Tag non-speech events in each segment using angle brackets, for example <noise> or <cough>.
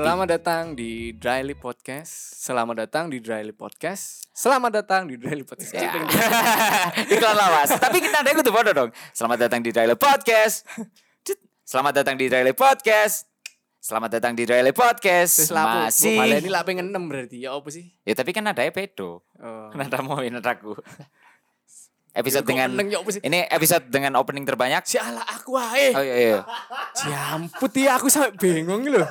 Selamat datang di Dryly Podcast. Selamat datang di Dryly Podcast. Selamat datang di Dryly Podcast. Ya. <laughs> Iklan lawas. Tapi kita ada itu bodoh dong. Selamat datang di Dryly Podcast. Selamat datang di Dryly Podcast. Selamat datang di Dryly Podcast. Masih. Malah ini lah pengen 6 berarti. Ya apa sih? Ya tapi kan ada pedo. Oh. Nada mau. <laughs> Episode Ya, kok dengan ya ini episode dengan opening terbanyak. Sialah aku ae. Oh iya iya. Jamput ya aku sampai bingung loh.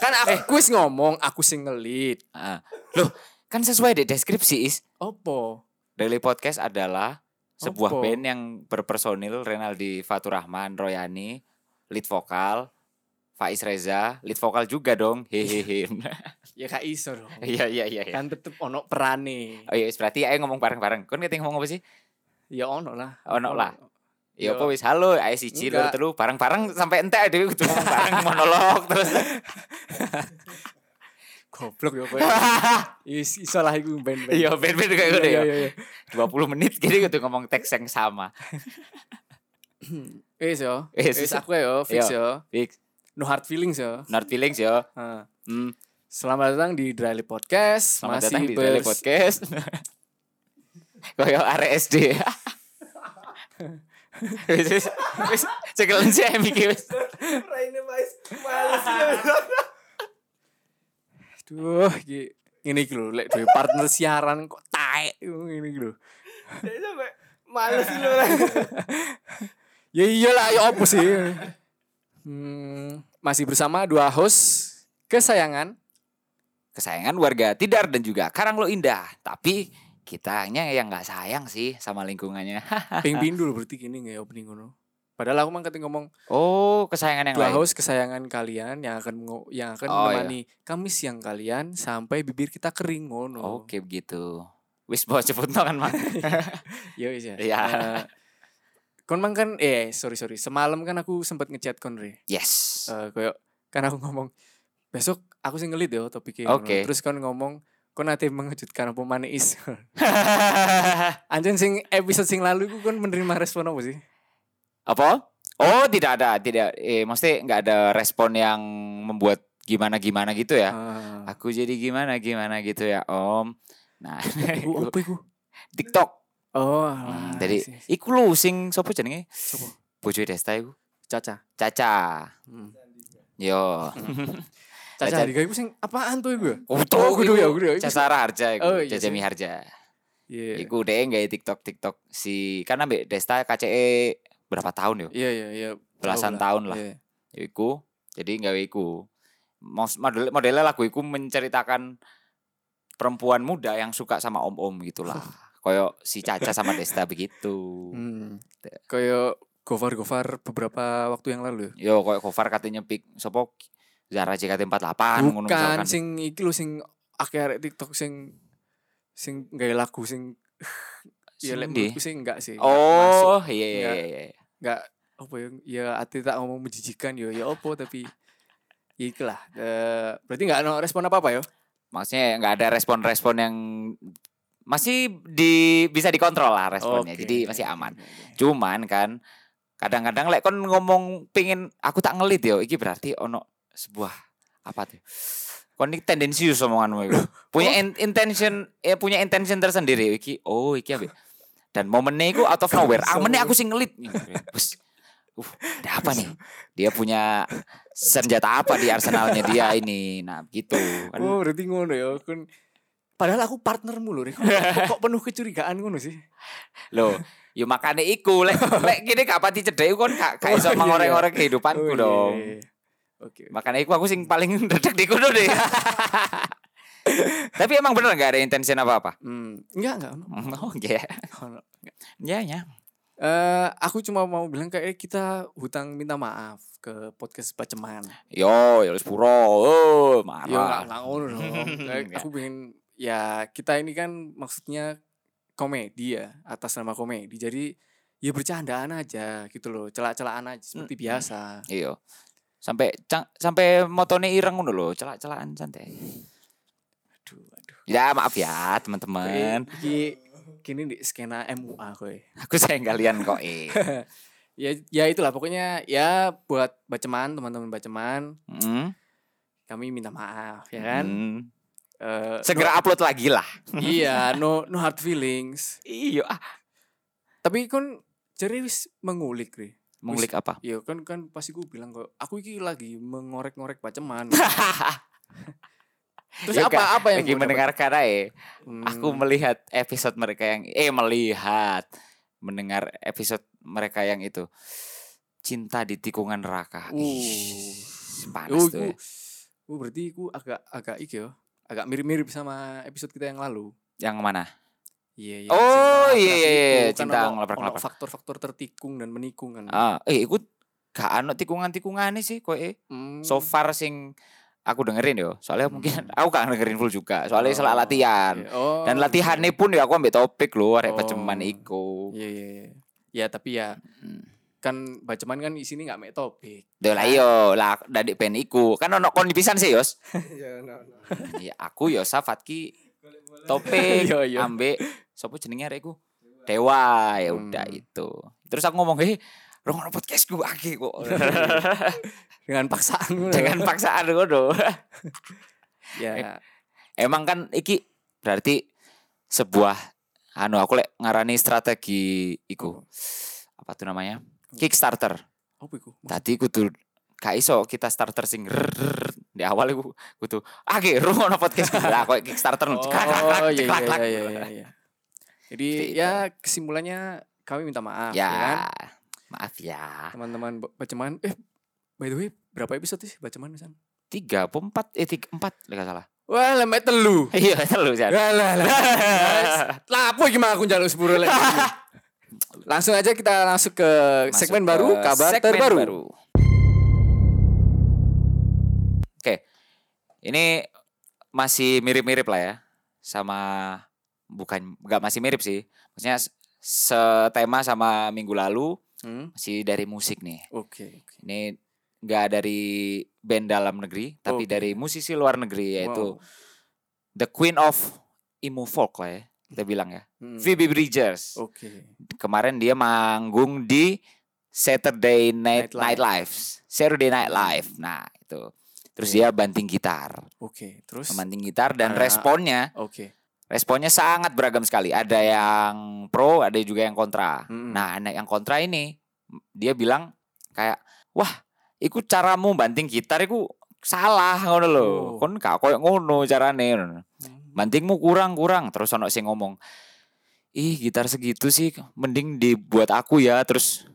Kan aku wis ngomong aku sing ngelit. Ah. Loh, kan sesuai di deskripsi is. Opo? Daily Podcast adalah sebuah Apa? band yang berpersonil Renaldi Faturrahman, Royani, lead vokal, Faiz Reza, lead vokal juga dong. <laughs> Hehehe. Ya gak iso dong. Iya iya iya. iya. Kan tetep ono perane. Oh iya, berarti ayo ngomong bareng-bareng. Kon ngerti ngomong apa sih? Ya ono lah. Ono lah. Ya apa wis halo, ayo siji Enggak. telu bareng-bareng sampai entek dhewe kudu ngomong bareng <laughs> monolog terus. Goblok ya kowe. Is iso lah iku ben-ben. Iya, ben-ben kayak ngono Iya, ya. iya, iya. 20 menit gini kudu ngomong teks yang sama. Wis yo. Wis. Aku yo fix Yo. yo. Fix. No hard feelings yo. Not feelings yo. Heeh. Hmm. Selamat datang di Dryly Podcast. Selamat Masih datang di Daily Podcast. Koyo arek SD. Wis wis cekelan sih iki wis. Raine mais males Duh, iki ini iki lho, lek duwe partner siaran kok taek ngene iki lho. sampai males lu <laughs> Ya iyalah, ya apa sih? Hmm, masih bersama dua host kesayangan. Kesayangan warga Tidar dan juga Karanglo Indah. Tapi kitanya yang nggak sayang sih sama lingkungannya. <laughs> Ping pindul berarti gini nggak ya opening ngono. Padahal aku mang kate ngomong Oh, kesayangan yang lain. host kesayangan kalian yang akan yang akan Oh, menemani kami siang kalian sampai bibir kita kering ngono. Oke begitu. Wis bawa cepet kan mang. Ya wis ya. Iya. Eh, kon mang kan eh sorry sorry semalam kan aku sempat ngechat kon re. Yes. Eh koyo kan aku ngomong besok aku sing ngelit yo topiknya. Oke. ngono. Terus kon ngomong kon nanti mengejutkan apa mana is. <laughs> Anjen sing episode sing lalu ku kon menerima respon apa sih? Apa? Oh, tidak ada, tidak. Eh, mesti nggak ada respon yang membuat gimana gimana gitu ya. Ah. Aku jadi gimana gimana gitu ya, Om. Nah, Iku <laughs> apa iku? TikTok. Oh, Hmm, jadi iku lu sing sopo jenenge? Sopo? Bojo Desta iku. Caca. Caca. Hmm. Yo. <laughs> Caca. Harga iku sing apaan tuh iku? Oh, Oh, kudu ya, kudu ya. Caca Harja iku, Oh, iya Caca sih. Miharja. Iya. Iku deh nggak TikTok TikTok si kan ambek Desta KCE berapa tahun yo? Iya iya iya. Belasan Tahu tahun lah. Iya. Iku jadi nggak iku. Model modelnya lagu iku menceritakan perempuan muda yang suka sama om-om gitulah. <laughs> Koyo si Caca sama Desta begitu. Hmm. Kayak Gofar-Gofar beberapa waktu yang lalu ya. Yo koyo cover katanya pik sopo Zara JKT48 ngono Bukan misalkan. sing iki lho sing akeh arek TikTok sing sing gawe lagu sing ya ndi? menurutku sih enggak sih. enggak. Oh, iya iya Enggak. iya. iya. Enggak apa ya ya ati tak ngomong menjijikan yo ya opo tapi ya itulah. Eh, berarti enggak ada respon apa-apa yo. Maksudnya nggak ada respon-respon yang masih di bisa dikontrol lah responnya. Oke. Jadi masih aman. Cuman kan kadang-kadang lek kon ngomong pingin aku tak ngelit yo, iki berarti ono sebuah apa tuh? Kon ini tendensius omonganmu itu. <laughs> Punya in- intention ya punya intention tersendiri iki. Oh, iki ambek dan momennya itu out of nowhere. Ah, meneh aku sing ngelit. Bus. Uh, ada apa nih? Dia punya senjata apa di arsenalnya dia ini? Nah, gitu. Kan Oh, berarti ngono ya. Kun Padahal aku partnermu lho, Rik. kok, <laughs> kok penuh kecurigaan ngono sih? Loh, yo makane iku lek lek gini gak pati cedek kon gak gak Oh, iso iya, mengorek-orek Oh, kehidupanku iya, dong. iya, iya. Oke. Makanya iku aku sing paling <laughs> dedek di kudu deh. <laughs> Tapi emang bener gak ada intensi apa-apa? Hmm, enggak enggak. Oh, iya. Ono. Ya, ya. Eh, aku cuma mau bilang kayak kita hutang minta maaf ke podcast Baceman. Yo, yo puro. Oh, Yo enggak marah. enggak ngono dong. <laughs> Ya. aku pengen ya kita ini kan maksudnya komedi ya, atas nama komedi. Jadi ya bercandaan aja gitu loh, celak-celakan aja seperti Mm. biasa. Iya. Sampai cang, sampai motone ireng ngono lho, celak-celakan santai. Ya, maaf ya, teman-teman. Iki kini di skena MUA kowe. Aku sayang kalian kok, <laughs> eh. Ya ya itulah pokoknya ya buat baceman teman-teman baceman Mm. kami minta maaf ya kan. Hmm. Eh, Segera upload lagi lah. no- <laughs> iya, no no hard feelings. Iya. ah. Tapi kan jadi wis mengulik, Ri. Mengulik apa? Iya kan kan pasti gue bilang kok aku iki lagi mengorek-ngorek baceman. <laughs> Terus Ya, apa apa yang Lagi mendengarkan aja. Hmm, Aku melihat episode mereka yang eh melihat mendengar episode mereka yang itu cinta di tikungan neraka. Uh. Ih, panas Oh, tuh. ya. oh, berarti aku agak agak iki yo. Agak mirip-mirip sama episode kita yang lalu. Yang mana? Iya, iya. Oh, iya, iya, iya, itu. Kan cinta ono Faktor-faktor tertikung dan menikung kan. Ah, eh ikut gak ano tikungan-tikungan sih kok eh. Hmm. So far sing aku dengerin yo. Soalnya mungkin <laughs> aku gak dengerin full juga. Soalnya salah latihan. Iya. Oh, Dan gitu. latihannya pun ya aku ambil topik loh, arek Oh. paceman iku. Iya, iya, iya. Ya tapi ya Hmm. kan baceman kan di sini nggak mek topik. Deh lah iyo lah dari pen iku. Kan ono kon pisan sih, Yos. Ya, no, no. Iya, aku yo Safatki topik <laughs> Iya, iya. ambek sapa jenenge arekku? Dewa ya udah Hmm. itu. Terus aku ngomong, "Eh, rong podcastku akeh kok." <laughs> Dengan paksaan. Dengan paksaan ngono. ya. Emang kan iki berarti sebuah anu aku lek ngarani strategi iku. Apa tuh namanya? Kickstarter. Apa iku? Tadi kudu gak iso kita starter sing di awal iku kudu ake rungono podcast <laughs> lah koyo Kickstarter Oh, ceklak, ceklak, iya, ceklak, iya, iya, iya, iya. Jadi Seperti ya kesimpulannya kami minta maaf Ya, ya kan. Maaf ya. Teman-teman ba- baceman eh by the way berapa episode sih baceman misalnya? Tiga, empat, eh tiga, empat, lek gak salah. Wah, lemet telu. <laughs> Iya, lu Jan. Lah lah lah. <laughs> Apa gimana aku njaluk sepuro lagi. <laughs> Langsung aja kita langsung ke Masuk segmen ke baru kabar segmen terbaru. Oke, ini masih mirip-mirip lah ya, sama bukan nggak masih mirip sih, maksudnya setema sama minggu lalu Hmm, masih dari musik nih. Oke. oke. Ini nggak dari band dalam negeri, tapi Oke. dari musisi luar negeri yaitu Wow. the Queen of emo folk lah ya, kita bilang ya, Hmm, Phoebe Bridgers. Oke. kemarin dia manggung di Saturday Night Night Night Live, Saturday Night Live. Nah itu, terus Oke. dia banting gitar, Oke. Terus banting gitar dan Ah. responnya, Oke. Responnya sangat beragam sekali. Ada yang pro, ada juga yang kontra. Mm-mm. Nah anak yang kontra ini, dia bilang kayak, wah, ikut caramu banting gitar, iku salah ngono lho. Oh. Kon gak koyo ngono carane. ngono. Hmm. bantingmu kurang kurang terus ono sing ngomong ih gitar segitu sih mending dibuat aku ya terus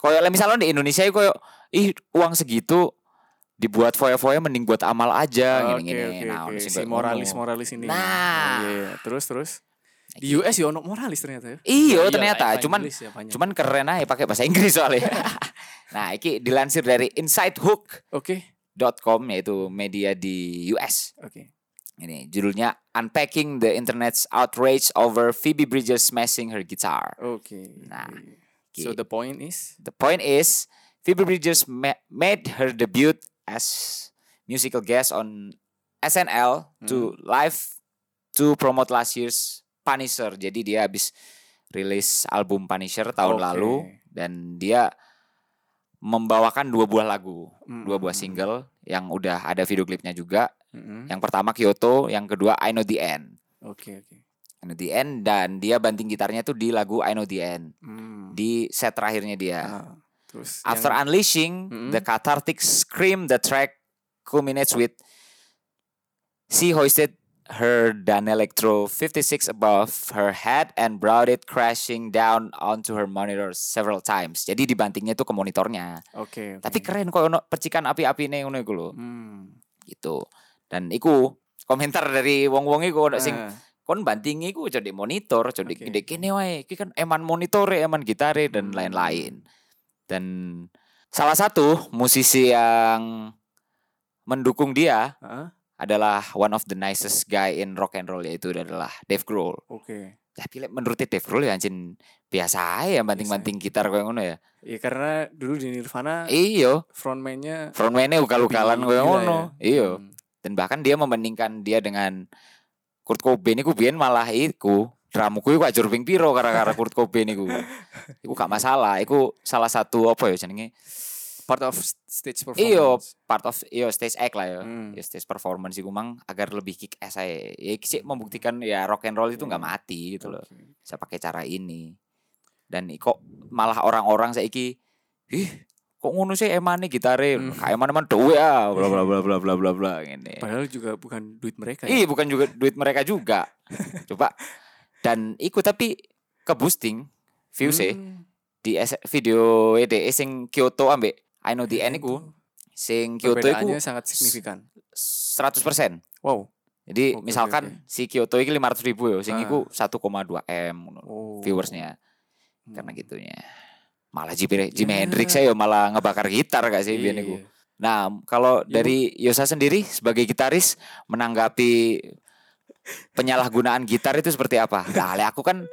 koyo misalnya di Indonesia iku koyo ih uang segitu dibuat foya-foya mending buat amal aja Oke, gini-gini oke, nah oke. ono sing Si koyo moralis ngono. moralis ini. Nah. Oh, iya, iya. Terus terus di US ya ono moralis ternyata ya. iya Ya, ternyata bahasa cuman ya, banyak. cuman keren aja pakai bahasa Inggris soalnya <laughs> nah iki dilansir dari insidehook.com Oke. yaitu media di US Oke. ini judulnya Unpacking the Internet's Outrage over Phoebe Bridgers smashing her guitar Oke. Nah, So the point is The point is, Phoebe Bridgers ma- made her debut as musical guest on SNL to live to promote last year's Punisher. Jadi dia habis rilis album Punisher tahun Oke. lalu dan dia membawakan dua buah lagu, dua buah Mm, single yang udah ada video klipnya juga. mm-mm. Yang pertama Kyoto, yang kedua I Know the End. Oke oke. I Know the End dan dia banting gitarnya tuh di lagu I Know the End Hmm. di set terakhirnya dia. Ah, terus After yang- unleashing Mm-mm. the cathartic scream, the track culminates with she hoisted her Danelectro 56 above her head and brought it crashing down onto her monitor several times. Jadi dibantingnya itu ke monitornya. Oke. oke. Tapi keren kok ono percikan api-api nih ngono iku lho. Hmm. Gitu. Dan iku komentar dari wong-wong iku ono sing Ah, kon banting iku jadi monitor, jadi Oke. gede kene wae. Iki kan eman monitore, eman gitare dan Hmm. Dan salah satu musisi yang mendukung dia ah, adalah one of the nicest guy in rock and roll yaitu adalah Dave Grohl. Oke. Tapi lek menurut Dave Grohl ya anjing biasa aja banting-banting gitar kayak ngono ya. Ya karena dulu di Nirvana Iyo, frontman-nya frontman-nya ugal-ugalan kayak ngono. ya. Iyo. Hmm. Dan bahkan dia membandingkan dia dengan Kurt Cobain iku biyen malah iku dramuku iku ajur ping piro gara-gara Kurt Cobain iku. Iku gak masalah, iku salah satu apa ya jenenge part of stage Iyo, performance. part of iyo stage act lah ya. Hmm. Ya stage performance iku mang agar lebih kick ass aja. Ya iki sih membuktikan ya rock and roll itu nggak Hmm. mati gitu loh. Oke. Bisa pakai cara ini. Dan kok malah orang-orang saiki ih kok ngono sih emane gitare Hmm. kayak eman eman dewe ah bla bla bla bla bla bla bla ngene. Padahal juga bukan duit mereka. Iya ya. bukan juga duit mereka juga. <laughs> Coba dan iku tapi ke boosting view sih Hmm. di video EDE sing Kyoto ambek I know the end iku sing Kyoto iku sangat signifikan. 100%. Wow. Jadi oke, misalkan si Kyoto iki 500 ribu ya, sing Ah. iku 1,2 M Oh. viewersnya karena Hmm. gitunya. Malah Jimi, Jimi Ya. Hendrix saya malah ngebakar gitar gak sih Iya, biyen iku. iya. Nah, kalau dari Yosa sendiri sebagai gitaris menanggapi penyalahgunaan gitar itu seperti apa? Nah, le aku kan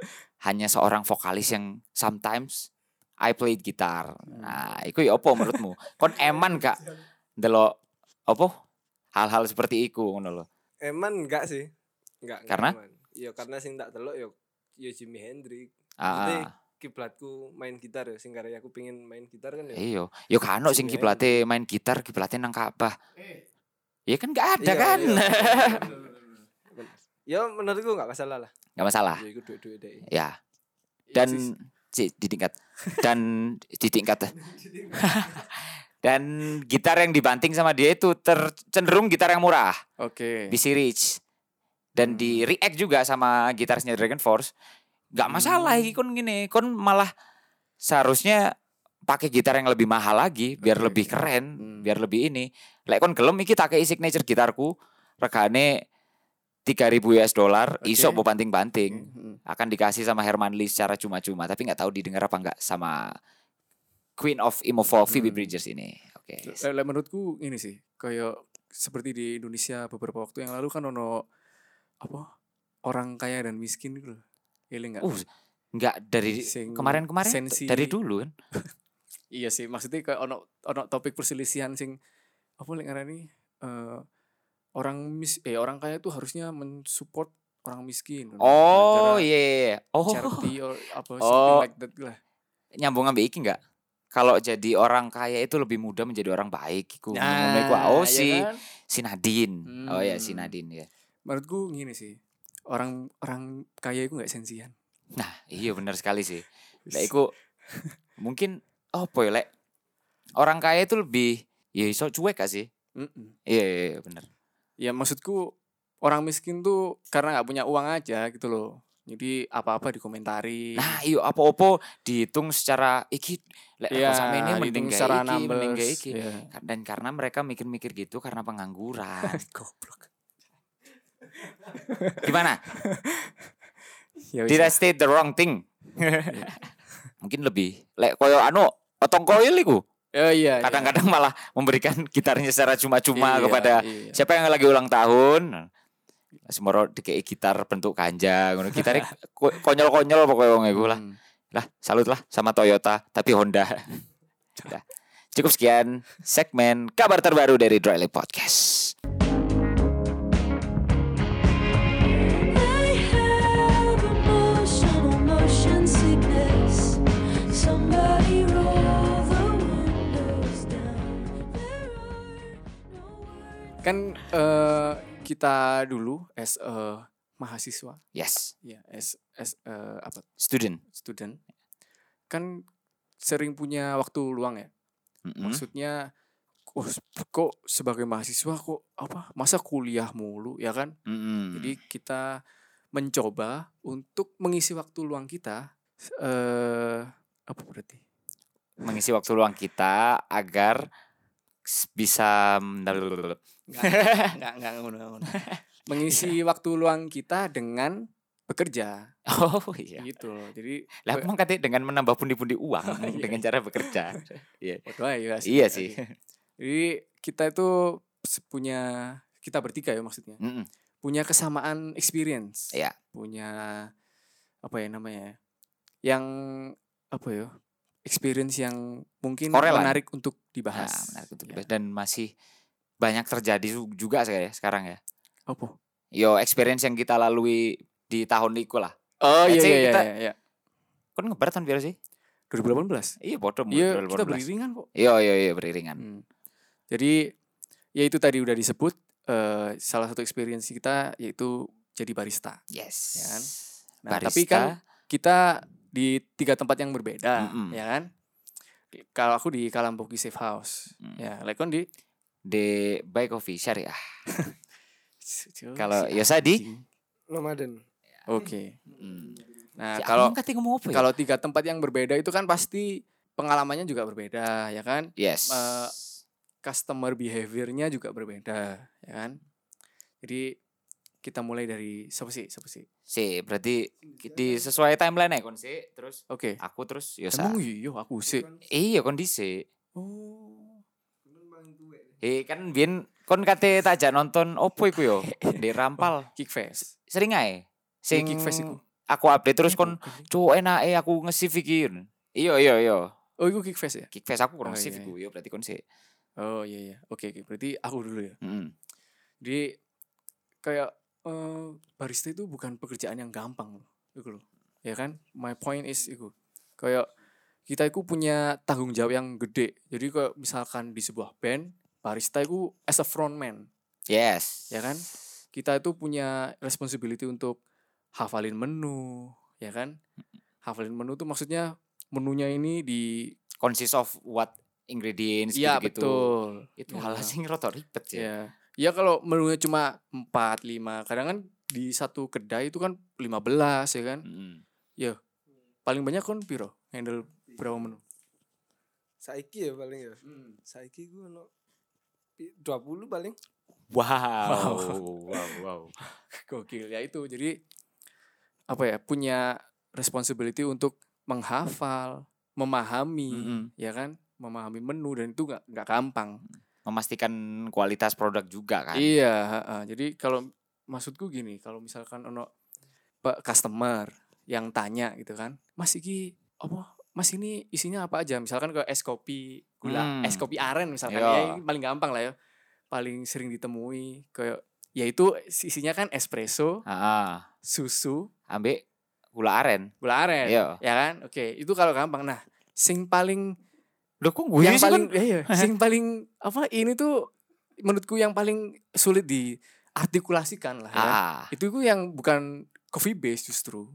hanya seorang vokalis yang sometimes I played gitar. Nah, itu ya apa menurutmu? Kon eman gak delok apa? Hal-hal seperti iku ngono lho. Eman enggak sih. Enggak. Karena? eman. Ya karena sing tak delok yo yo Jimi Hendrix. Ah, ah. kiblatku main gitar ya sing karya aku pengen main gitar kan ya. Iya, yo kan ono sing kiblate main gitar, kiblate nang Ka'bah. Ya kan gak ada Iya, kan? iya. <laughs> Ya menurutku enggak masalah lah. Gak masalah. Ya iku duit-duit deh. Ya. Iya Dan si ditingkat dan ditingkat <laughs> dan gitar yang dibanting sama dia itu ter- cenderung gitar yang murah, Oke. BC Rich. Dan Hmm. di react juga sama gitarisnya Dragon Force. Gak masalah Hmm. kon gini, kon malah seharusnya pakai gitar yang lebih mahal lagi biar Oke, lebih keren, Hmm. biar lebih ini. Lek kon gelem iki tak signature gitarku regane 3000 US dollar, Oke. iso mbok banting-banting Hmm. akan dikasih sama Herman Lee secara cuma-cuma tapi nggak tahu didengar apa nggak sama Queen of Emo Folk Phoebe Hmm. Bridgers ini. Oke. Le- le- menurutku ini sih kayak seperti di Indonesia beberapa waktu yang lalu kan ono apa orang kaya dan miskin gitu loh. Iya enggak? Uh, nggak dari kemarin-kemarin sensi- dari dulu kan. <laughs> Iya sih, maksudnya kayak ono ono topik perselisihan sing apa lek ngarani eh orang mis eh orang kaya tuh harusnya mensupport orang miskin. Oh iya. iya, iya. Oh Charity or apa <laughs> Oh. something like that lah. nyambung ambek iki nggak? Kalau jadi orang kaya itu lebih mudah menjadi orang baik. Iku ngono iku. Oh ya si kan? si Nadine. Oh ya si Hmm. Nadine ya. menurutku gini sih. Orang orang kaya itu nggak sensian. Nah iya benar sekali sih. <laughs> Lek iku mungkin oh ya lek orang kaya itu lebih ya iso cuek gak sih? Mm-mm. Iya iya, iya benar. Ya maksudku orang miskin tuh karena nggak punya uang aja gitu loh. Jadi apa-apa dikomentari. Nah, iyo apa-apa dihitung secara iki lek Iya, aku sama ini mending secara iki, mending iki. iya. Dan karena mereka mikir-mikir gitu karena pengangguran. <laughs> Goblok. Gimana? <laughs> Ya Did I state the wrong thing? <laughs> Mungkin lebih lek koyo anu otong koil iku. Oh iya. iya. Kadang-kadang malah memberikan gitarnya secara cuma-cuma Iya, kepada iya. siapa yang lagi ulang tahun. Semoro dikei gitar bentuk ganja ngono. Gitarnya <laughs> ko- konyol-konyol pokoknya wong iku lah. Hmm. Lah, salut lah sama Toyota, tapi Honda. <laughs> Cukup sekian segmen kabar terbaru dari Dry Lake Podcast. Kan eh, kita dulu as a mahasiswa, Yes, ya as as eh, apa student. student kan sering punya waktu luang ya. Mm-mm. Maksudnya kok, kok sebagai mahasiswa kok apa masa kuliah mulu ya kan? Mm-mm. Jadi kita mencoba untuk mengisi waktu luang kita eh apa berarti? mengisi waktu luang kita agar bisa Enggak, enggak, enggak. Mengisi waktu luang kita dengan bekerja Oh iya. gitu loh. Jadi Lah emang katanya dengan menambah pundi-pundi uang <laughs> Iya, dengan cara bekerja. Waduh, <laughs> ya iya sih. Jadi kita itu punya kita bertiga ya maksudnya. Mm-mm. Punya kesamaan experience. Iya. Punya apa ya namanya? ya, Yang apa ya? Experience yang mungkin Korelan. menarik untuk Nah, dibahas. menarik untuk Ya. dibahas. dan masih banyak terjadi juga saya sekarang ya. Apa? Yo experience yang kita lalui di tahun itu lah. Oh iya say iya kita- iya, iya. Kan ngebar tahun biar sih? 2018. Iya, bodoh Iya, kita beriringan kok. Iya, iya, iya beriringan. Hmm. Jadi ya itu tadi udah disebut eh, salah satu experience kita yaitu jadi barista. Yes. Ya kan? Nah, Barista. tapi kan kita di tiga tempat yang berbeda, Mm-mm. ya kan? Kalau aku di Kalamboki Safe House, Mm. ya, Lekon di di Buy Coffee Syariah. Kalau Si ya saya di anjing. Nomaden. Oke. Hmm. Nah, Si kalau ya? kalau tiga tempat yang berbeda itu kan pasti pengalamannya juga berbeda, ya kan? yes. eh, Customer behaviornya juga berbeda, ya kan? Jadi kita mulai dari siapa sih? Siapa sih? si berarti di sesuai timeline ya kon sih terus Oke. aku terus ya sa Emang iya aku sih. iya kondisi Oh. Eh kan biyen kon kate tajak nonton opo iku yo <laughs> di Rampal Kickfest. sering ae sing Kickfest iku. aku update terus kon enak eh aku nge-save iki iya iya iya Oh, itu Kickfest ya? kickfest aku kurang Oh, save iya, iku yo berarti kon sih Oh iya iya. Oke oke. Berarti aku dulu ya. Heeh. Jadi kayak eh, barista itu bukan pekerjaan yang gampang loh. Itu loh. Ya kan? My point is itu. Kayak kita itu punya tanggung jawab yang gede. Jadi kayak misalkan di sebuah band, barista itu as a frontman, yes ya kan? Kita itu punya responsibility untuk hafalin menu, ya kan? Hafalin menu tuh maksudnya menunya ini di consist of what ingredients Iya gitu-gitu betul. itu Ya. hal sing rada ribet sih Ya. Ya kalau menunya cuma 4, 5, kadang kan di satu kedai itu kan 15 ya kan. Mm. Paling banyak kan piro handle berapa menu? Saiki ya paling ya. Saiki gue pi- 20 paling. wow wow wow <laughs> Gokil ya itu. Jadi apa ya? Punya responsibility untuk menghafal, memahami, Mm-mm. ya kan? Memahami menu dan itu nggak nggak gampang. memastikan kualitas produk juga kan Iya, heeh. jadi kalau maksudku gini, kalau misalkan ono customer yang tanya gitu kan, Mas iki apa? Mas ini isinya apa aja? Misalkan ke es kopi gula, Hmm. es kopi aren misalkan Iya. ya ini paling gampang lah ya. Paling sering ditemui kayak yaitu isinya kan espresso, Ah, susu, ambek gula aren gula aren. Iya. Ya kan? Oke, itu kalau gampang. Nah, sing paling Loh kok yang paling iya, iya, <laughs> sing paling apa ini tuh menurutku yang paling sulit diartikulasikan lah ya. ah, Itu yang bukan coffee base justru.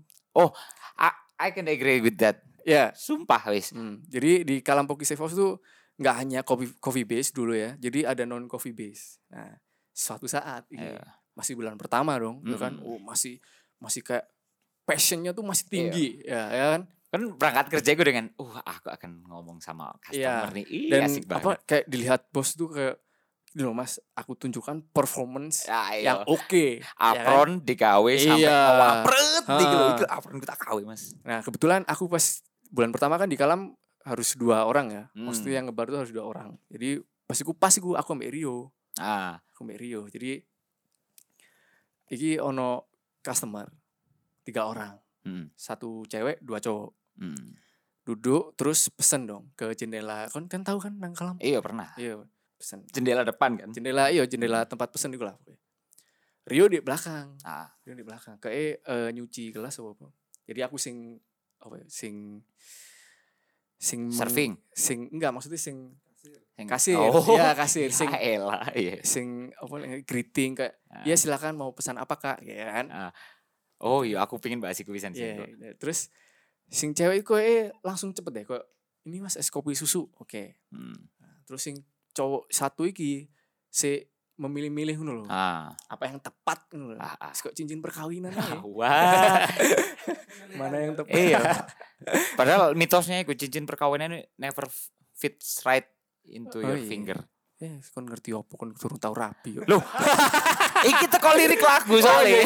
I, I can agree with that Ya. sumpah wis Hmm, jadi di Kalampoki Safe House tuh nggak hanya coffee coffee base dulu ya. Jadi ada non coffee base. Nah, suatu saat ini Iya. masih bulan pertama dong, ya kan? Mm-mm. Oh, masih masih kayak passionnya tuh masih Iya. tinggi ya, ya kan? kan berangkat kerja gue dengan uh aku akan ngomong sama Iya. customer nih Ih, Dan asik banget apa kayak dilihat bos tuh kayak loh mas, aku tunjukkan performance ya, yang iya. oke. ya kan? apron digawe sampai Iya. ngawapret Ha. iki lho iku apron kita kawe mas Nah kebetulan aku pas bulan pertama kan di Kalam harus dua orang ya. Hmm. Maksudnya yang ngebar tuh harus dua orang. Jadi pas aku pas aku aku ambek Rio, ah aku ambek Rio. Jadi iki ono customer tiga orang, hmm. satu cewek dua cowok. Hmm. Duduk terus pesen dong ke jendela. Kan kan tahu kan nang Kalam? iya pernah Iya pesen. jendela depan kan Jendela iya jendela tempat pesen itu lah. Rio di belakang. ah Rio di belakang. Kayak eh, nyuci gelas apa apa. Jadi aku sing apa ya, sing sing Serving? sing enggak maksudnya sing kasir oh <laughs> <laughs> ya kasir sing ya elah iya sing apa greeting kayak Ah. ya silakan mau pesan apa kak ya kan Ah. oh iya aku pingin bahas iku pisan sih Iya, kok. iya. terus sing cewek kok eh langsung cepet deh kok ini mas es kopi susu oke Hmm. terus sing cowok satu iki si memilih-milih ngono ah apa yang tepat ngono loh Ah, ah. Kok cincin perkawinan aja wah <laughs> mana yang tepat iya <laughs> padahal mitosnya iku cincin perkawinan ini never fits right into Oh, your iya. finger eh kon ngerti apa kon turun tahu rapi yo Loh, <laughs> iki teko lirik lagu Oh, soalnya.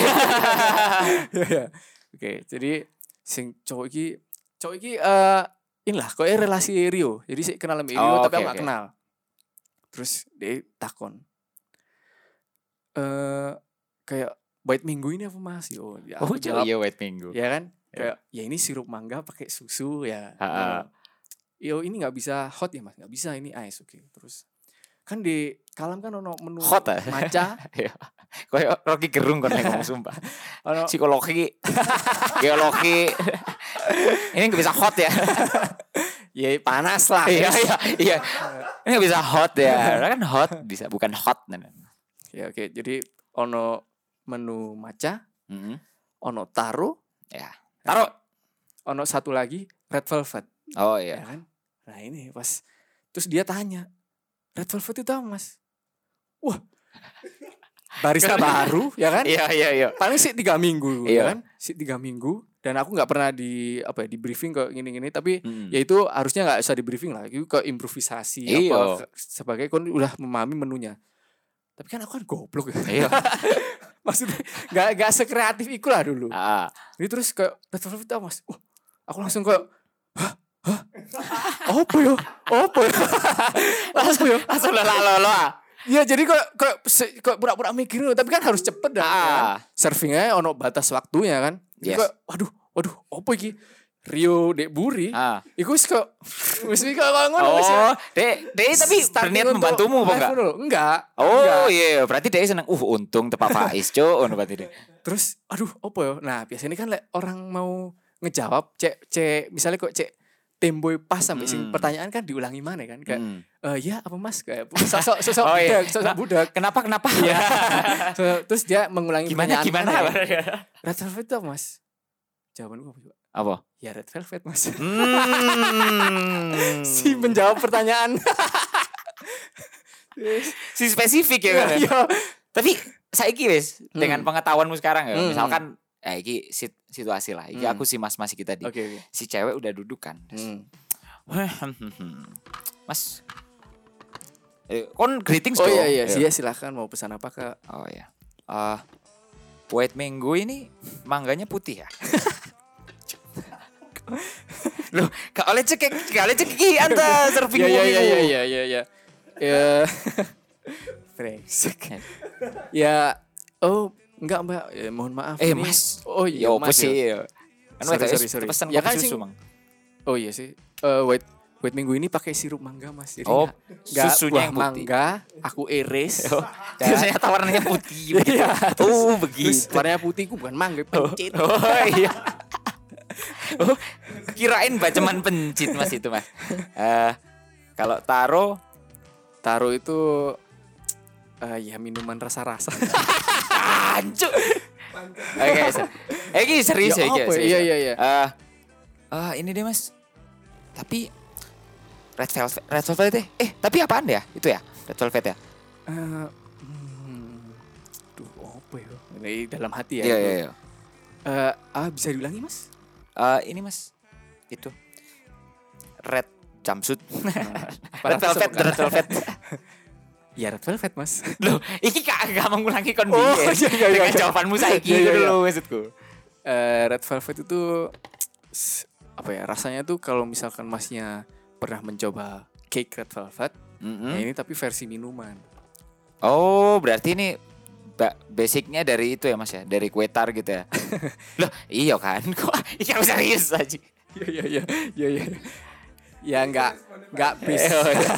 iya. Oke, jadi sing cowok iki cowok iki eh inilah kok relasi Rio. Jadi sih kenal sama Rio Oh, tapi oke, aku gak kenal. Terus dia takon. Eh kayak bait minggu ini apa Mas? Yo, ya Oh, aku jawab, iya white minggu. ya kan? Ya. Kayak ya ini sirup mangga pakai susu ya. Nah, Yo ini nggak bisa hot ya Mas? Nggak bisa ini ice oke. Terus kan di kalam kan ono menu Hot, ah? maca, <laughs> Iya. Kayak Rocky Gerung kan ngomong sumpah. <laughs> ono Psikologi, <laughs> geologi. Ini nggak bisa hot ya. Ya panas lah. Iya iya iya. Ini nggak bisa hot ya. Kan hot bisa bukan hot. Ya oke, jadi ono menu matcha, Mm-mm. ono taro, Ya. Taruh. ono satu lagi red velvet, Oh ya iya. kan? Nah ini pas terus dia tanya, red velvet itu apa mas? Wah, barista <laughs> baru, ya kan? Iya iya iya. Paling sih tiga minggu, Iya. ya kan? Sih tiga minggu. Dan aku nggak pernah di apa ya di briefing ke gini-gini, tapi Mm. ya itu harusnya nggak usah di briefing lah, itu ke improvisasi Iya. apa ke- sebagai kon udah memahami menunya. Tapi kan aku kan goblok ya. Iya. <laughs> Maksudnya nggak nggak sekreatif itu lah dulu. Ah. Jadi terus kayak velvet apa mas? Wah, aku langsung kayak hah hah apa ya apa ya <laughs> apa ya Langsung lala lala. ya jadi kok kok se- kok pura-pura mikir tapi kan harus cepet dah Ah. kan? servingnya ono batas waktunya kan jadi Yes. kok waduh waduh apa iki Rio Dek Buri Ah. Iku wis kok wis kok ngono wis Oh, dek, dek tapi berniat membantumu apa enggak? Enggak. Oh iya, berarti dek seneng. Uh, untung tepat Faiz, Cuk. Ngono berarti dek. Terus aduh apa ya? Nah, biasanya kan lek orang mau ngejawab cek cek misalnya kok cek temboy pas sampai sing Mm. pertanyaan kan diulangi mana kan kayak Mm. eh ya apa Mas kayak sosok <laughs> sosok Oh, iya. budak, sosok budak. Kenapa kenapa? <laughs> So, terus dia mengulangi Gimana pertanyaan gimana? mana ya? Red velvet itu Mas? Jawaban gue apa? Apa? Ya red velvet Mas. Hmm. <laughs> si menjawab pertanyaan. <laughs> si spesifik ya kan. Iya. Tapi saiki wis dengan Hmm. pengetahuanmu sekarang ya. Hmm. Misalkan eh iki sit- situasi lah. Iki Hmm. aku si mas-mas iki tadi. Oke oke. Si cewek udah duduk kan. Hmm. <laughs> Mas eh, kon greetings Oh iya iya, Ya. iya silakan mau pesan apa Kak? Oh ya. Eh White Mango ini mangganya putih ya? Loh, gak oleh cekik, gak oleh cekik anta serving Iya iya iya mobilmu. iya iya iya iya. Ya. Brengsek. Ya oh enggak Mbak, ya, mohon maaf Eh, ini- Mas. Oh iya, Ya apa Mas, sih? ya. Kan Sorry, wedok sorry, is sorry. Pesen Ya kan susu, Mang. Oh iya sih. Eh white white minggu ini pakai sirup mangga Mas. Jadi Oh, nggak susunya yang putih. mangga, aku iris. Oh, Dan- ternyata <laughs> warnanya putih begitu. Iya, Oh, begitu. warnanya putih ku bukan mangga, pencit. Oh, iya. <laughs> Oh, kirain baceman pencit Mas itu, Mas. Eh, kalau taro Taro itu eh ya minuman rasa-rasa. Anjuk. Oke, se- eh, ini serius ya, Ya ya? serius Iya, ya. iya, iya. Eh, eh, ini deh mas. Tapi red velvet, red velvet deh. Eh, tapi apaan ya? Itu ya, red velvet ya. Hmm, duh, apa ya? Ini dalam hati ya. Iya, iya, iya. Eh, ah bisa diulangi Mas? Eh, ini mas, itu red jumpsuit. Red velvet, red velvet. <laughs> Ya red velvet Mas. Loh, iki gak gak mengulangi kon Oh, iya, iya, Dengan iya. jawabanmu saiki Iya, iya, gitu iya. maksudku. Eh, red velvet itu apa ya? Rasanya tuh kalau misalkan Masnya pernah mencoba cake red velvet, Mm-mm. ya ini tapi versi minuman. Oh, berarti ini ba- basicnya dari itu ya mas ya, dari kue tar gitu ya. <laughs> Loh, iya kan? <laughs> Kok iya serius aja. Iya iya iya iya iya. Ya nggak nggak <laughs> base. Oh, iya.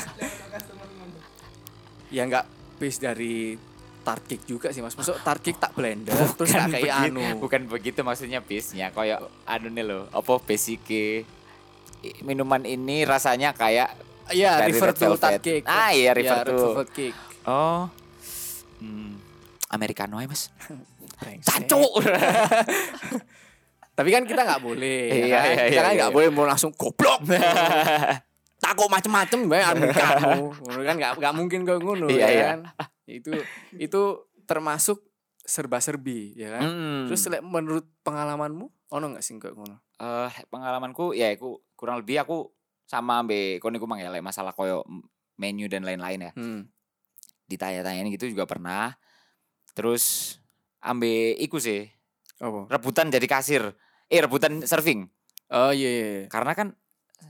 ya nggak base dari tart cake juga sih Mas. Masuk tart cake tak blender terus Bukan tak kayak anu. bukan begitu maksudnya base-nya. Kayak anu nih loh, apa basic minuman ini rasanya kayak Iya, refer red to cake. Ah, iya, refer Ya, to. oh americano ya mas. <laughs> Cacu. <laughs> Tapi kan kita nggak boleh. ya Iya, kan? iya, kita iya, kan iya. nggak boleh mau langsung goblok. <laughs> Takut macem-macem bae kamu. Ngono kan nggak nggak mungkin kau ngono Iya, ya iya. kan. Itu itu termasuk serba-serbi ya kan. Hmm. Terus menurut pengalamanmu ono nggak sih kayak ngono? eh pengalamanku ya aku kurang lebih aku sama ambe kon iku mang ya lek masalah koyo menu dan lain-lain ya. Hmm. Ditanya-tanyain gitu juga pernah. Terus ambe iku sih Apa? rebutan jadi kasir. Eh rebutan serving. Oh iya iya. iya. Karena kan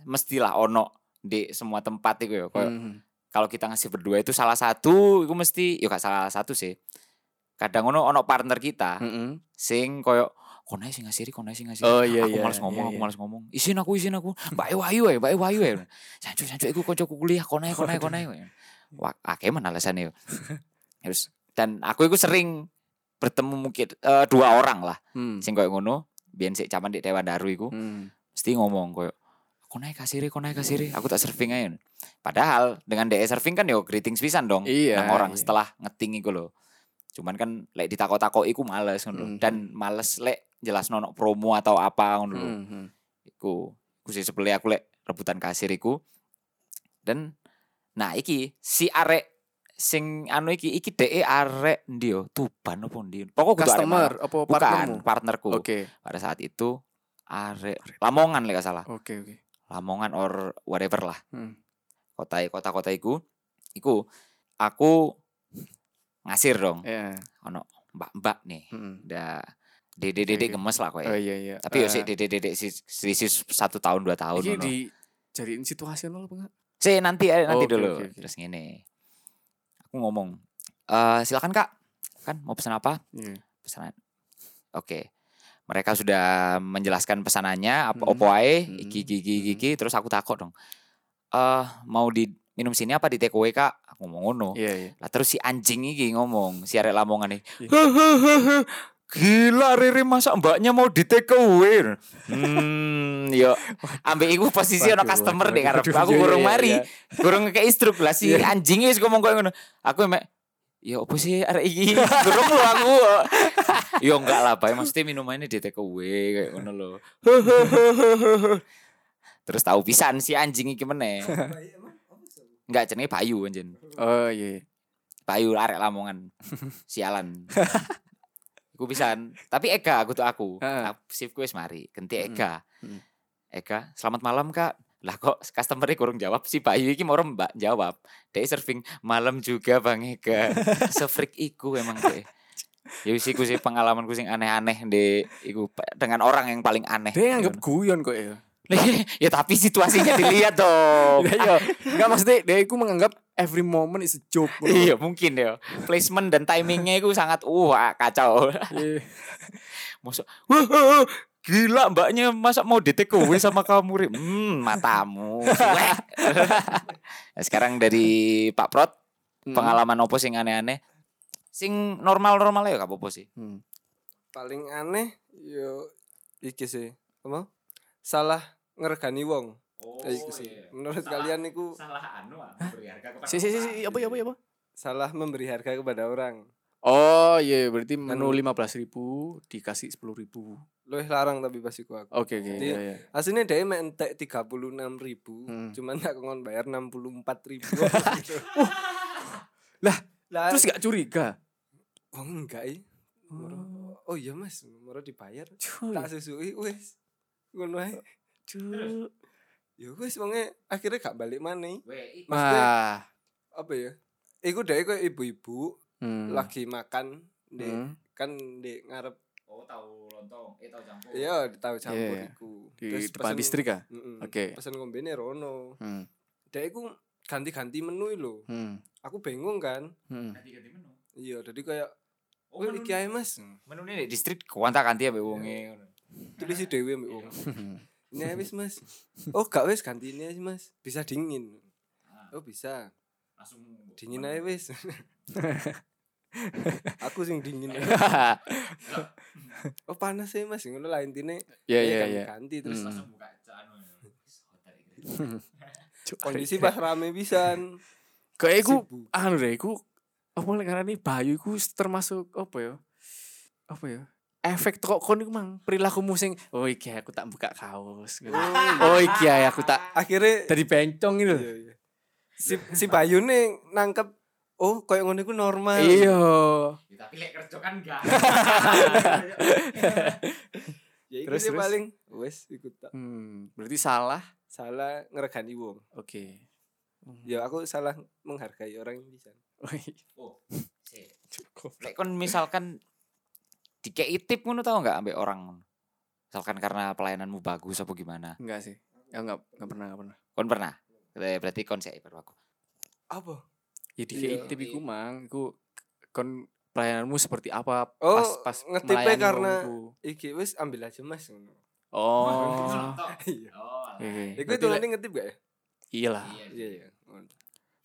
mestilah ono di semua tempat itu ya. Koyo Hmm. kalau kita ngasih berdua itu salah satu itu mesti yo gak salah satu sih. Kadang ono ono partner kita Mm-mm. sing koyo konai sing ngasiri, konai sing ngasiri. Oh iya aku iya. males ngomong, iya, aku iya. males ngomong. Isin aku, isin aku. Mbak Wayu ya, Mbak Wayu ya. Sancu, sancu iku kancaku kuliah, konai, konai, konai. <laughs> Wah, akeh mana alasannya. <laughs> Terus dan aku itu sering bertemu mungkin eh, dua orang lah Hmm. sing koyo ngono. Biyen sik zaman di Dewan Daru iku Hmm. mesti ngomong koyo Kok naik kasiri, kok naik kasiri. Aku tak surfing aja. Padahal dengan DE surfing kan yo greetings pisan dong. Iya, nang orang iya. setelah ngeting iku lho. Cuman kan lek ditakok-takok iku males ngono lho. Mhm. Dan males lek jelas nono promo atau apa ngono lho. Mhm. Iku. Iku sih aku lek rebutan kasir iku. Dan nah iki si arek sing anu iki iki DE arek ndi yo? Tuban apa ndi? Pokok Customer apa Bukan, partnermu? partnerku. Oke. Pada saat itu arek Lamongan lek salah. Oke, oke. Lamongan or whatever lah. Hmm. Kota kota-kota iku iku aku ngasir dong. Ya. Ono mbak-mbak nih. Hmm. Udah dede-dede Oke, oke. gemes lah kowe. Oh iya iya. Tapi yo Eh, sik dede-dede si selisih satu tahun dua tahun Iki ngono. dijadiin situasional apa enggak? Si nanti eh, nanti Oke, dulu. oke, oke. Terus ngene. Aku ngomong, "Eh silakan Kak. Kan mau pesan apa?" Iya. Pesanan. Oke. Mereka sudah menjelaskan pesanannya apa Mm. opo ae, Mm. iki iki iki iki, terus aku takut dong. Eh mau di minum sini apa di take away Kak? Aku ngomong ngono. Iya iya. Lah terus si anjing iki ngomong, si arek Lamongan nih. Gila Riri masa mbaknya mau di take away. Hmm, yo ambek iku posisi ono customer deh karena aku iya, gurung iya, mari. iya. Gurung ngekei instruk lah si Iya. anjing wis ngomong koyo ngono. Aku emek Ya apa sih arek iki? <laughs> Gurung lu aku. Yo enggak lah, Pak. Maksudnya minumannya di take away kayak ngono lho. Terus tahu pisan si anjing iki meneh. Enggak jenenge Bayu anjen. Oh iya. iya. Bayu arek Lamongan. Sialan. <laughs> Iku pisan. Tapi Ega aku tuh aku. Aku Shiftku wis mari. Ganti. Mm. Ega, selamat malam Kak. Lah kok customer kurang jawab si Bayu iki mau Mbak jawab. Dia surfing malam juga Bang Ega. <laughs> Sefreak iku emang deh. Ya wis iku sih pengalamanku sing aneh-aneh di iku dengan orang yang paling aneh. Dia nganggep guyon kok ya. Ya tapi situasinya dilihat <laughs> dong. Iya iya. Enggak maksudnya dia itu menganggap every moment is a joke. bro. Iya mungkin ya. Placement dan timingnya itu sangat wah kacau. Iya. Masa wah, gila mbaknya masa mau away sama kamu? Hmm matamu. Nah, <laughs> sekarang dari Pak Prot Hmm. pengalaman opo sing aneh-aneh sing normal-normal ya apa-apa sih. Hmm. Paling aneh yo iki sih. Apa? Salah ngeregani wong. Oh, Eh, iku sih. Menurut kalian niku salah anu berharga Si si si si, apa ya apa ya apa? salah memberi harga kepada orang. Oh iya berarti menu lima belas ribu dikasih sepuluh ribu. Luwih larang tapi pas iku aku. Oke oke. Di- Iya iya. Aslinya dia emang entek 36 ribu Hmm. Cuman gak ngomong bayar 64 ribu <laughs> Lah, lah, Terus gak curiga? oh enggak eh. Oh, Oh iya mas, moro dibayar cuy. Tak susui wis Ngono ae cuy. Ya wis wonge akhirnya gak balik mana Maksudnya Wah. apa ya Iku deh kok ibu-ibu Hmm. lagi makan di Hmm. kan di ngarep Oh tahu lontong, eh tahu campur. iya di tahu campur Iya, iya. iku Di Terus depan pesen- distrik ah? Mm-mm. Oke. pesen ngombene rono Hmm. Dek iku ganti-ganti menu lho Hmm. aku bingung kan Hmm. Ganti-ganti menu. iya jadi kayak Oh, menu, iki ae mas menu ini di distrik kuanta ganti ya wonge. tulis dhewe mbek wong Hmm. Ini wis <laughs> mas. Oh gak wis ganti ini aja mas. Bisa dingin. Ah. oh bisa. Langsung dingin aja wis. <laughs> Aku sing dingin. <laughs> Oh panas ya mas. Ngono lah intine Iya ya iya ganti iya. ganti terus. Hmm. langsung buka anu. Cuk, kondisi pas rame pisan. Kayak iku anu deh iku apa lek ngarani Bayu iku termasuk apa ya? Apa ya? Efek toko kon iku mang perilakumu sing oh iki aku tak buka kaos. gitu. <laughs> Oh iki aku tak akhirnya dari bencong gitu. iya, iya. si si Bayu nih nangkep oh kayak ngono iku normal Iya. Ya, tapi lek kerja kan enggak. <laughs> ya Terus, terus? paling wes ikut tak Hmm, berarti salah. salah ngeregani wong Oke. ya aku salah menghargai orang yang bisa <laughs> Oh. sih. Lek kon misalkan dikei tip ngono tau enggak ambek orang Misalkan karena pelayananmu bagus apa gimana? Enggak sih. Ya enggak enggak pernah enggak pernah. Kon pernah? Eh, Berarti kon sih aku. apa Ya Iya. tip iku mang iku kon pelayananmu seperti apa Oh, pas pas ngetipnya melayani karena- wongku. iki wes ambil aja mas ngono. Oh. <laughs> iya Oh. Iku itu nanti ngetip gak ya Iyalah. iya iya Ngono.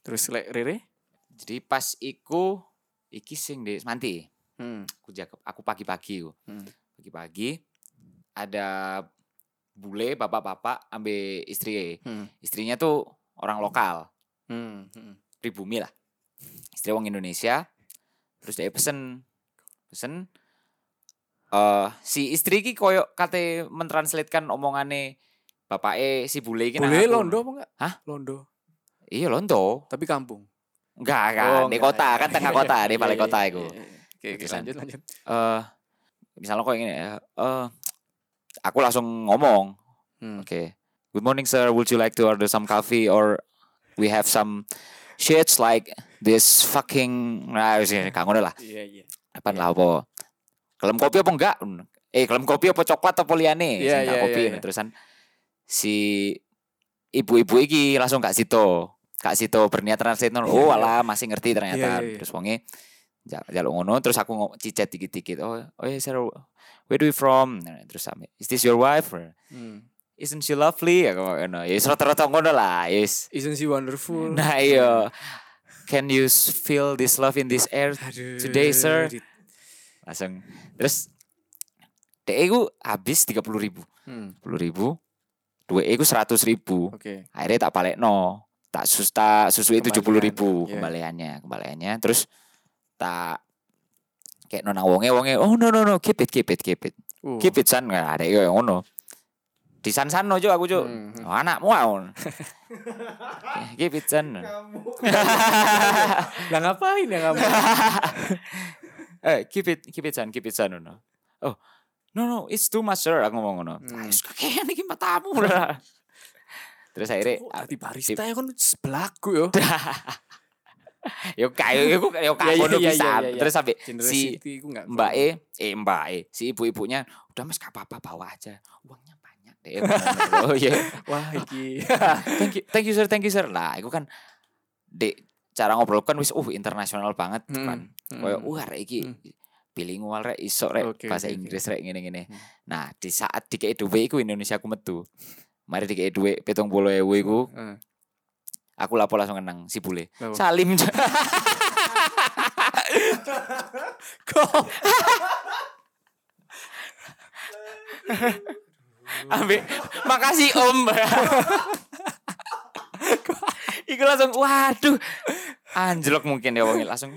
Terus lek Rere? Jadi pas iku iki sing di Semanti. Hmm. Aku jaga aku pagi-pagi. Hmm. Pagi-pagi ada bule bapak-bapak ambil istri Hmm. istrinya tuh orang lokal Hmm. hmm. pribumi lah istri wong Indonesia terus dia pesen pesen eh si istri ki koyo kate mentranslatekan omongane bapake si bule Boleh aku. londo apa enggak? Hah? Londo. iya londo Tapi kampung. enggak kan Oh, di kota kan tengah kota di Iya, balai iya, kota iya, iku iya, iya. Oke, Terusan. lanjut lanjut. eh misalnya kok ini ya eh aku langsung ngomong Hmm. Oke. Good morning, sir. Would you like to order some coffee or we have some shits like this fucking nah <laughs> ngono lah. Iya, iya. Apa lah apa? Kelem kopi apa enggak? Eh, kelem kopi apa coklat apa? Iya, Sing gak iya, kopi. iya, iya. Terusan si ibu-ibu iki langsung Kak Sito. Kak Sito berniat translate nol. Oh, alah masih ngerti ternyata. Iya, iya, iya. Terus wonge ja- jaluk ngono terus aku ngomong cicet dikit-dikit. Oh, oh yeah, sir. Where do you from? Nah, Terus sampe, is this your wife? Or, Hmm. Isn't she lovely? Aku ngono. Ya rata-rata ngono lah, yes. Isn't she wonderful? <laughs> Nah, iya. Can you feel this love in this air Aduh, today, sir? Langsung. Terus DE ku habis 30 ribu. Hmm. 10 ribu. Dua ku 100 ribu. Oke. Akhirnya tak balik no. Tak sus tak susui 70 ribu Kembalian, iya. kembaliannya, kembaliannya. Terus tak kayak nona wonge wonge oh no no no keep it keep it keep it. Uh. keep it san. Nggak ada yang ngono. Di san san no jo aku jo Hmm, hmm. oh, anakmu mau <laughs> keep it san. <laughs> Lah ngapain ya kamu? <laughs> eh keep it keep it san keep it san no oh no no it's too much sir aku ngomong ngono. Hmm. terus kakean iki matamu lah. Terus akhirnya Ati barista ya kan? Sebelaku yo. Yo kayo yo yo kayo iya, iya, pisan iya, iya. terus sampai si. Mbak E, eh Mbak E, si ibu-ibunya udah mas gak apa-apa bawa aja, uangnya banyak deh. oh iya, Wah, <laughs> iki. thank you, thank you sir, thank you sir. Lah, itu kan dek cara ngobrol kan wis uh internasional banget Hmm, kan. hmm. Kayak wah rek iki Hmm. bilingual rek iso rek Oke, bahasa oke. Inggris rek ngene-ngene. Hmm. Nah, di saat dikei duwe iku Indonesia aku metu. Mari dikei duwe 70.000 iku, Heeh. Aku lapo langsung kenang si bule. Lapo? Salim. <laughs> Kok Ambil makasih Om. Iku langsung waduh. Anjlok mungkin ya wongnya langsung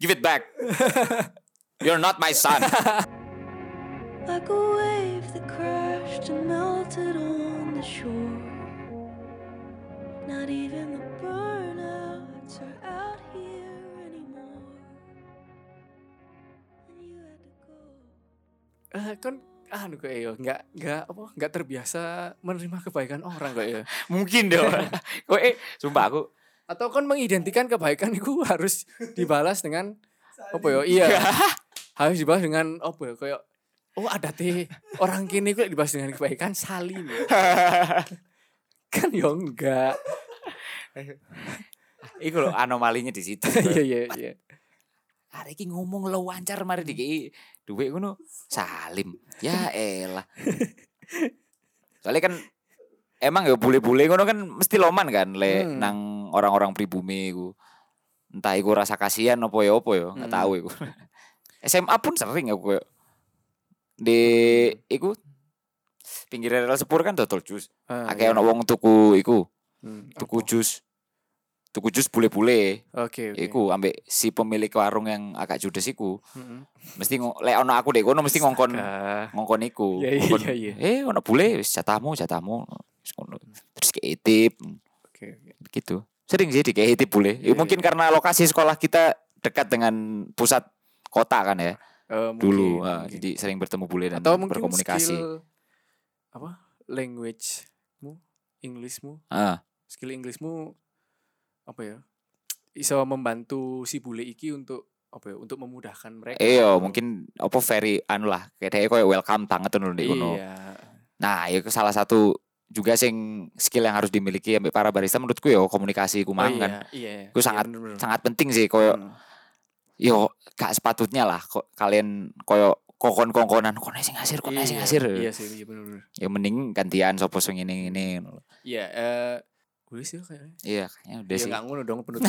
give it back. You're not my son. like a wave that crashed and melted on the shore. Not even the burnouts are out here anymore. And you had to go. eh, kan anu kayak yo enggak enggak apa enggak terbiasa menerima kebaikan orang kayak ya. <laughs> mungkin dong. <laughs> Kok eh sumpah aku Atau kan mengidentikan kebaikan itu harus dibalas dengan apa ya? Iya. <laughs> harus dibalas dengan apa ya? Kayak oh ada teh orang kini kok dibalas dengan kebaikan salim. Kan ya enggak. iku lho anomalinya di situ. <laughs> Iya iya iya. Hari ini ngomong lo wancar mari dikei duit ngono salim. Ya elah. Soalnya kan emang ya bule-bule ngono kan mesti loman kan le Hmm. nang orang-orang pribumi iku. Entah iku rasa kasihan apa ya apa ya, enggak Hmm. tahu iku. <laughs> SMA pun sering aku di iku pinggir rel sepur kan dodol jus. Ah, Akeh iya. ono wong tuku iku, Hmm, tuku apa? jus. Tuku jus bule-bule. Oke oke. Iku ambek si pemilik warung yang agak judes iku. Heeh. Mesti ngo- lek ono aku dek kono mesti ngongkon ngongkon iku. Iya, iya, iya, iya. Eh ono bule wis jatahmu jatahmu. Terus kayak tip Oke oke. gitu. Sering sih dikei tip bule. Ya, Iya, mungkin iya. karena lokasi sekolah kita dekat dengan pusat kota kan ya Eh, dulu. mungkin, Ah, mungkin. jadi sering bertemu bule dan atau mungkin berkomunikasi. skill apa language-mu, Englishmu, Ah, skill Inggrismu apa ya? Bisa membantu si bule iki untuk apa ya? Untuk memudahkan mereka. iya atau- mungkin apa very anu lah kayak kayak welcome banget tuh kono. Iya. Nah, itu salah satu juga sing skill yang harus dimiliki ambek para barista menurutku ya komunikasi ku Oh, iya, kan. iya. Itu iya, sangat bener-bener. sangat penting sih koyo Hmm. yo gak sepatutnya lah kok kalian koyo kokon kongkonan kok sing ngasir kok sing Iya, ngasir Iya sih, iya benar-benar. ya mending gantian sopo sing ini ini Iya, eh gue sih kayaknya. iya kayaknya udah Ya sih nggak ngono dong <laughs> penutup.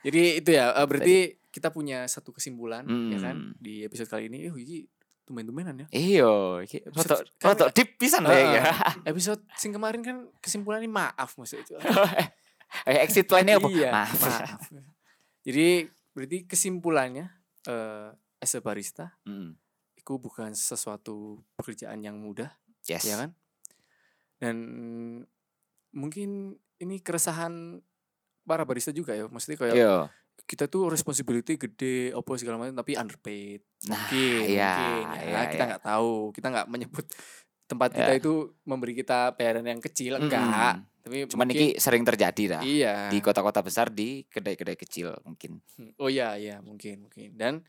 Jadi itu ya, eh, berarti kita punya satu kesimpulan ya kan Hmm. di episode kali ini. Oh, ini tumben-tumbenan ya. Iya, Episode- foto foto deep pisan lah ya. <laughs> Episode sing kemarin kan kesimpulannya maaf maksudnya itu. <laughs> Eh exit plan-nya apa? Iya, Maaf. maaf. Jadi berarti kesimpulannya eh as a barista Mm, itu bukan sesuatu pekerjaan yang mudah, Yes. ya kan? Dan mungkin ini keresahan para barista juga ya. Maksudnya kayak Iya. kita tuh responsibility gede, opo segala macam tapi underpaid. Nah, Mungkin, iya, mungkin ya. iya, kita iya. nggak tahu, kita nggak menyebut tempat kita Iya. itu memberi kita bayaran yang kecil Mm-mm. enggak. Tapi Cuman mungkin- iki sering terjadi dah. iya. Di kota-kota besar di kedai-kedai kecil mungkin. Oh iya iya mungkin mungkin dan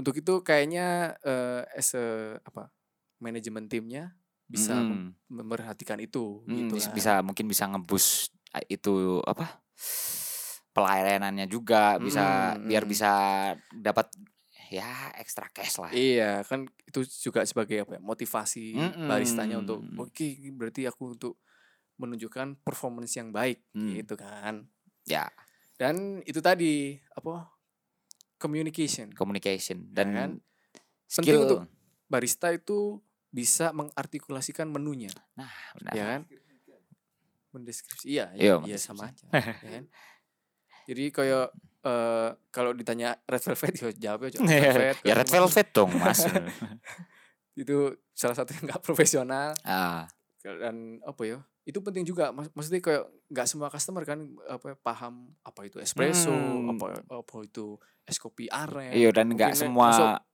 untuk itu kayaknya eh as a apa manajemen timnya bisa mem- Mm, memperhatikan itu mm, gitu lah. bisa mungkin bisa ngebus itu apa? pelayanannya juga bisa Mm, biar mm. bisa dapat ya extra cash lah. Iya kan itu juga sebagai apa ya, motivasi Mm-mm. baristanya untuk oke berarti aku untuk menunjukkan performance yang baik Hmm. gitu kan Ya, dan itu tadi apa communication. Communication Ya dan kan? Penting skill. untuk barista itu bisa mengartikulasikan menunya. Nah, benar. ya kan? Mendeskripsi. Iya Iya, iya, iya sama aja ya kan? <laughs> Jadi kayak eh, kalau ditanya red velvet ya jawabnya aja red velvet. ya red velvet dong, Mas. <laughs> itu salah satu yang nggak profesional. Ah, dan apa ya itu penting juga Mak- maksudnya kayak nggak semua customer kan apa ya, paham apa itu espresso Hmm. apa apa itu es kopi aren iya dan nggak semua masuk-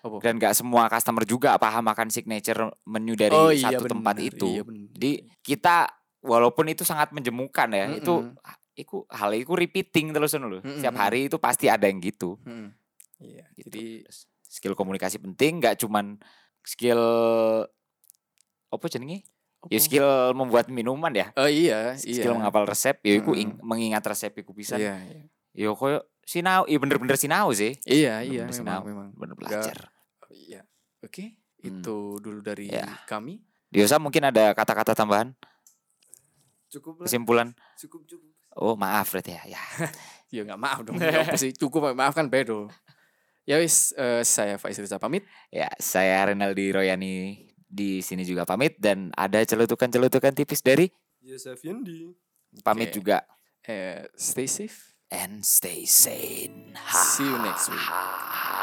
apa? dan nggak semua customer juga paham akan signature menu dari oh iya satu tempat bener, itu. iya bener. Jadi kita walaupun itu sangat menjemukan ya, itu Mm-mm. iku hal itu repeating terus loh. Mm-mm. Setiap hari itu pasti ada yang gitu. Mm. iya gitu. jadi skill komunikasi penting, nggak cuman skill apa jenenge? Ya skill membuat minuman ya. oh iya iya Skill menghafal resep, ya iku Mm-mm. ing- mengingat resep iku bisa. iya iya Ya koyo sinau, iya bener-bener sinau sih. iya iya Bener-bener memang sinau. memang Bener belajar. Oh, iya oke Hmm. itu dulu dari Ya. kami Diosa mungkin ada kata-kata tambahan, Cukup lah. kesimpulan. Cukup cukup. Oh maaf berarti ya. ya. <laughs> ya nggak maaf dong ya sih cukup maaf kan bedo ya wis eh, saya Faiz Riza pamit Ya, saya Renaldi Royani di sini juga pamit dan ada celutukan-celutukan tipis dari Yosef Yendi. pamit Oke. juga eh, stay safe and stay sane. See you next week. Ha.